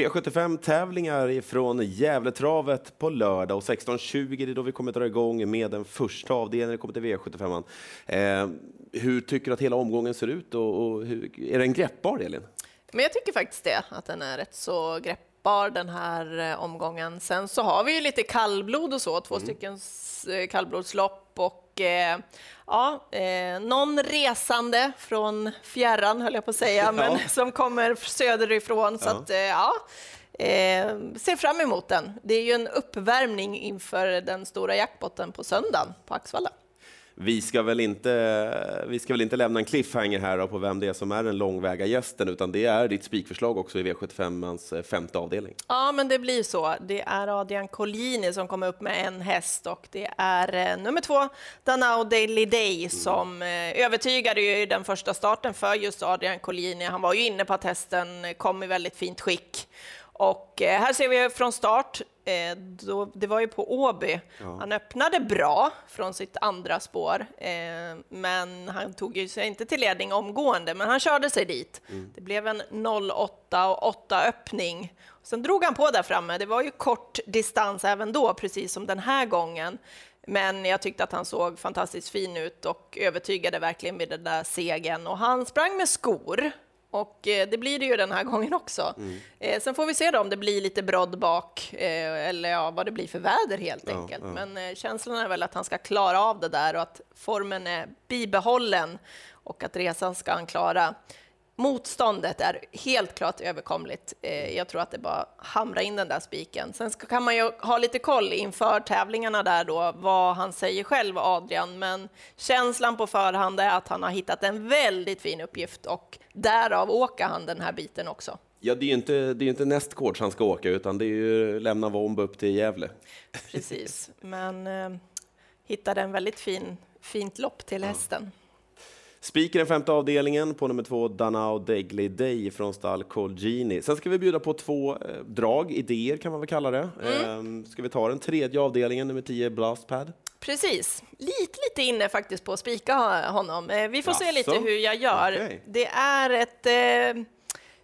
V75-tävlingar från Gävletravet på lördag och 16.20 det är då vi kommer dra igång med den första avdelningen. Det kommer till V75. Eh, hur tycker du att hela omgången ser ut och, och hur, är den greppbar, Elin? Men jag tycker faktiskt det, att den är rätt så greppbar den här eh, omgången. Sen så har vi ju lite kallblod och så, två mm. stycken eh, kallblodslopp och eh, ja, eh, någon resande från fjärran höll jag på att säga, men som kommer söderifrån. Så ja. att, eh, ja, ser fram emot den. Det är ju en uppvärmning inför den stora jackpotten på söndagen på Axvalla vi ska väl inte, vi ska väl inte lämna en cliffhanger här på vem det är som är den långväga gästen, utan det är ditt spikförslag också i V75ans eh, femte avdelning. Ja, men det blir så. Det är Adrian Collini som kommer upp med en häst och det är eh, nummer två, Danao Daily Day, mm. som eh, övertygade ju i den första starten för just Adrian Collini. Han var ju inne på att hästen kom i väldigt fint skick och här ser vi från start Eh, då, det var ju på Åby. Ja. Han öppnade bra från sitt andra spår, eh, men han tog ju sig inte till ledning omgående, men han körde sig dit. Mm. Det blev en 08 och 8 öppning. Sen drog han på där framme. Det var ju kort distans även då, precis som den här gången. Men jag tyckte att han såg fantastiskt fin ut och övertygade verkligen med den där segern. Och han sprang med skor och eh, det blir det ju den här gången också. Mm. Eh, sen får vi se då om det blir lite brodd bak eh, eller ja, vad det blir för väder helt ja, enkelt. Ja. Men känslan är väl att han ska klara av det där och att formen är bibehållen och att resan ska han klara. Motståndet är helt klart överkomligt. Eh, jag tror att det bara hamra in den där spiken. Sen kan man ju ha lite koll inför tävlingarna där då, vad han säger själv, Adrian. Men känslan på förhand är att han har hittat en väldigt fin uppgift och därav åker han den här biten också. Ja, det är ju inte, det är inte nästgårds han ska åka, utan det är ju lämna Vomb upp till Gävle. Precis, men eh, hittade en väldigt fin, fint lopp till hästen. Spiken den femte avdelningen på nummer två, Danao Degli Day från stall Colgini. Sen ska vi bjuda på två eh, drag, idéer kan man väl kalla det. Mm. Eh, ska vi ta den tredje avdelningen, nummer tio, Blastpad? Precis. Lite, lite inne faktiskt på att spika honom. Eh, vi får Jaså? se lite hur jag gör. Okay. Det är ett eh,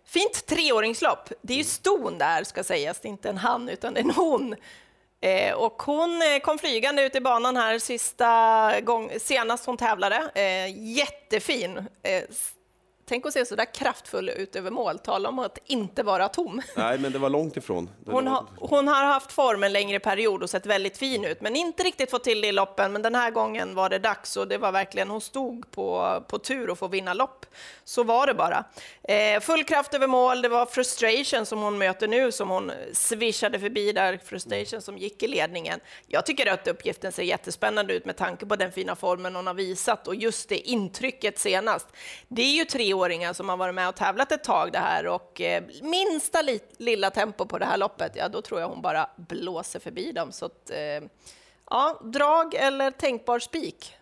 fint treåringslopp. Det är ju ston där, ska sägas. Det är inte en han, utan en hon. Eh, och hon eh, kom flygande ut i banan här sista gång, senast hon tävlade. Eh, jättefin. Eh, Tänk att se så där kraftfull ut över mål. Tala om att inte vara tom. Nej, men det var långt ifrån. Hon, ha, hon, har haft form en längre period och sett väldigt fin ut, men inte riktigt fått till det i loppen. Men den här gången var det dags och det var verkligen, hon stod på, på tur att få vinna lopp. Så var det bara. Eh, full kraft över mål. Det var frustration som hon möter nu, som hon swishade förbi där. Frustration som gick i ledningen. Jag tycker att uppgiften ser jättespännande ut med tanke på den fina formen hon har visat och just det intrycket senast. Det är ju tre treåringar som har varit med och tävlat ett tag det här och eh, minsta li lilla tempo på det här loppet, ja då tror jag hon bara blåser förbi dem. Så att, eh, ja, drag eller tänkbar spik.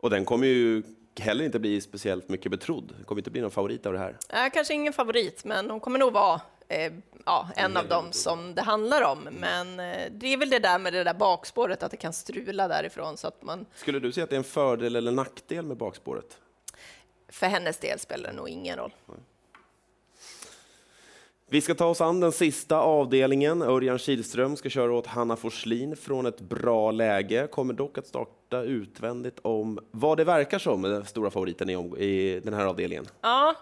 Och den kommer ju heller inte bli speciellt mycket betrodd. Det kommer inte bli någon favorit av det här. Äh, kanske ingen favorit, men hon kommer nog vara eh, ja, en av dem som det handlar om. Men eh, det är väl det där med det där bakspåret, att det kan strula därifrån. Så att man... Skulle du säga att det är en fördel eller nackdel med bakspåret? För hennes del spelar det nog ingen roll. Vi ska ta oss an den sista avdelningen. Örjan Kihlström ska köra åt Hanna Forslin från ett bra läge. Kommer dock att starta utvändigt om vad det verkar som den stora favoriten i, den här avdelningen. Ja,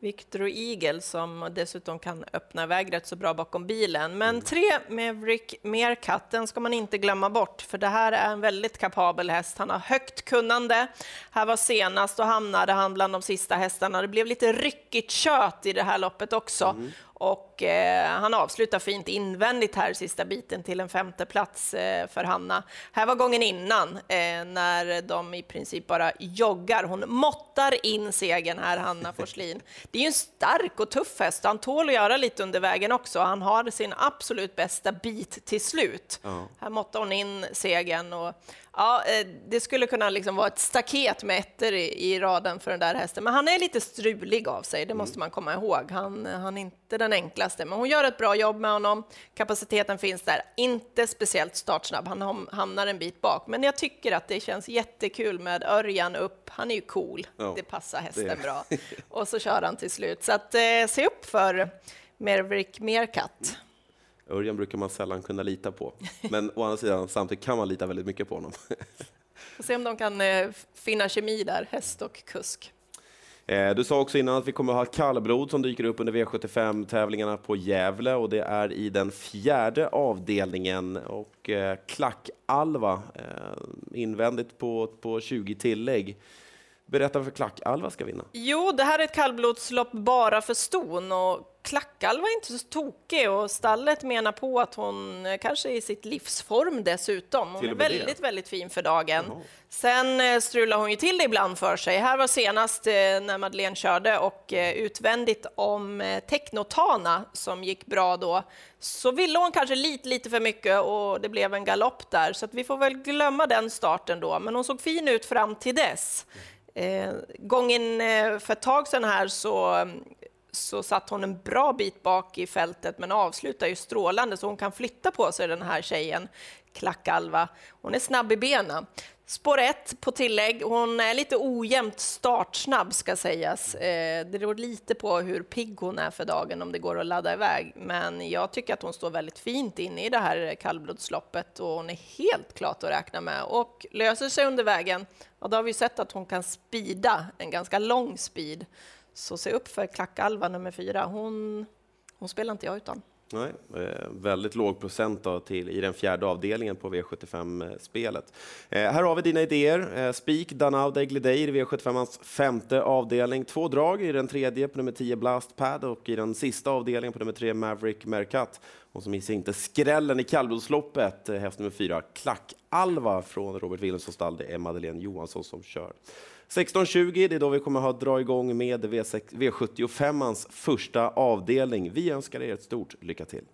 Victor Eagle som dessutom kan öppna väg rätt så bra bakom bilen. Men mm. tre Maverick Meerkat, den ska man inte glömma bort, för det här är en väldigt kapabel häst. Han har högt kunnande. Här var senast och hamnade han bland de sista hästarna. Det blev lite ryckigt kött i det här loppet också. Mm. Och eh, han avslutar fint invändigt här sista biten till en femte plats eh, för Hanna. Här var gången innan eh, när de i princip bara joggar. Hon måttar in segern här, Hanna Forslin. Det är ju en stark och tuff häst. Han tål att göra lite under vägen också. Han har sin absolut bästa bit till slut. Ja. Här måttar hon in segern och Ja, eh, det skulle kunna liksom vara ett staket med ettor i, i, raden för den där hästen. Men han är lite strulig av sig, det måste man komma ihåg. Han, han är inte den enklaste, men hon gör ett bra jobb med honom. Kapaciteten finns där, inte speciellt startsnabb. Han hamnar en bit bak, men jag tycker att det känns jättekul med Örjan upp. Han är ju cool, ja, det passar hästen det. bra. Och så kör han till slut. Så att, eh, se upp för Mervrick Meerkat. Örjan brukar man sällan kunna lita på, men å andra sidan samtidigt kan man lita väldigt mycket på honom. Får se om de kan eh, finna kemi där, häst och kusk. Eh, du sa också innan att vi kommer att ha kallblod som dyker upp under V75-tävlingarna på Gävle och det är i den fjärde avdelningen. Och eh, klackalva Klack-Alva invändigt på, på 20 tillägg. Berätta varför Klack-Alva ska vinna. Jo, det här är ett kallblodslopp bara för ston och Klackalva är inte så tokig och stallet menar på att hon kanske är i sitt livsform dessutom. Hon är väldigt, det. väldigt fin för dagen. Jaha. Sen eh, strular hon ju till det ibland för sig. Här var senast eh, när Madeleine körde och eh, utvändigt om Technotana som gick bra då, så ville hon kanske lite, lite för mycket och det blev en galopp där, så att vi får väl glömma den starten då. Men hon såg fin ut fram till dess. Eh, gången eh, för ett tag sedan här så, så satt hon en bra bit bak i fältet men avslutar ju strålande så hon kan flytta på sig den här tjejen, Klackalva. Hon är snabb i benen. Spår 1 på tillägg. Hon är lite ojämnt startsnabb ska sägas. Eh, det beror lite på hur pigg hon är för dagen, om det går att ladda iväg. Men jag tycker att hon står väldigt fint inne i det här kallblodsloppet och hon är helt klart att räkna med. Och löser sig under vägen, ja, då har vi sett att hon kan spida en ganska lång speed. Så se upp för Klackalva nummer fyra. Hon, hon spelar inte jag utan. Nej, eh, väldigt låg procent då till, i den fjärde avdelningen på V75-spelet. Eh, här har vi dina idéer. Eh, Spik, Danau, Deglideir i V75ans femte avdelning. Två drag i den tredje på nummer 10 Blastpad och i den sista avdelningen på nummer 3 Maverick Mercat. Och så missar inte skrällen i kallblodsloppet, eh, häst nummer 4 Klack-Alva från Robert Wilhelmssons stall. Det är Madeleine Johansson som kör. 16.20, det är då vi kommer att dra igång med V75ans första avdelning. Vi önskar er ett stort lycka till.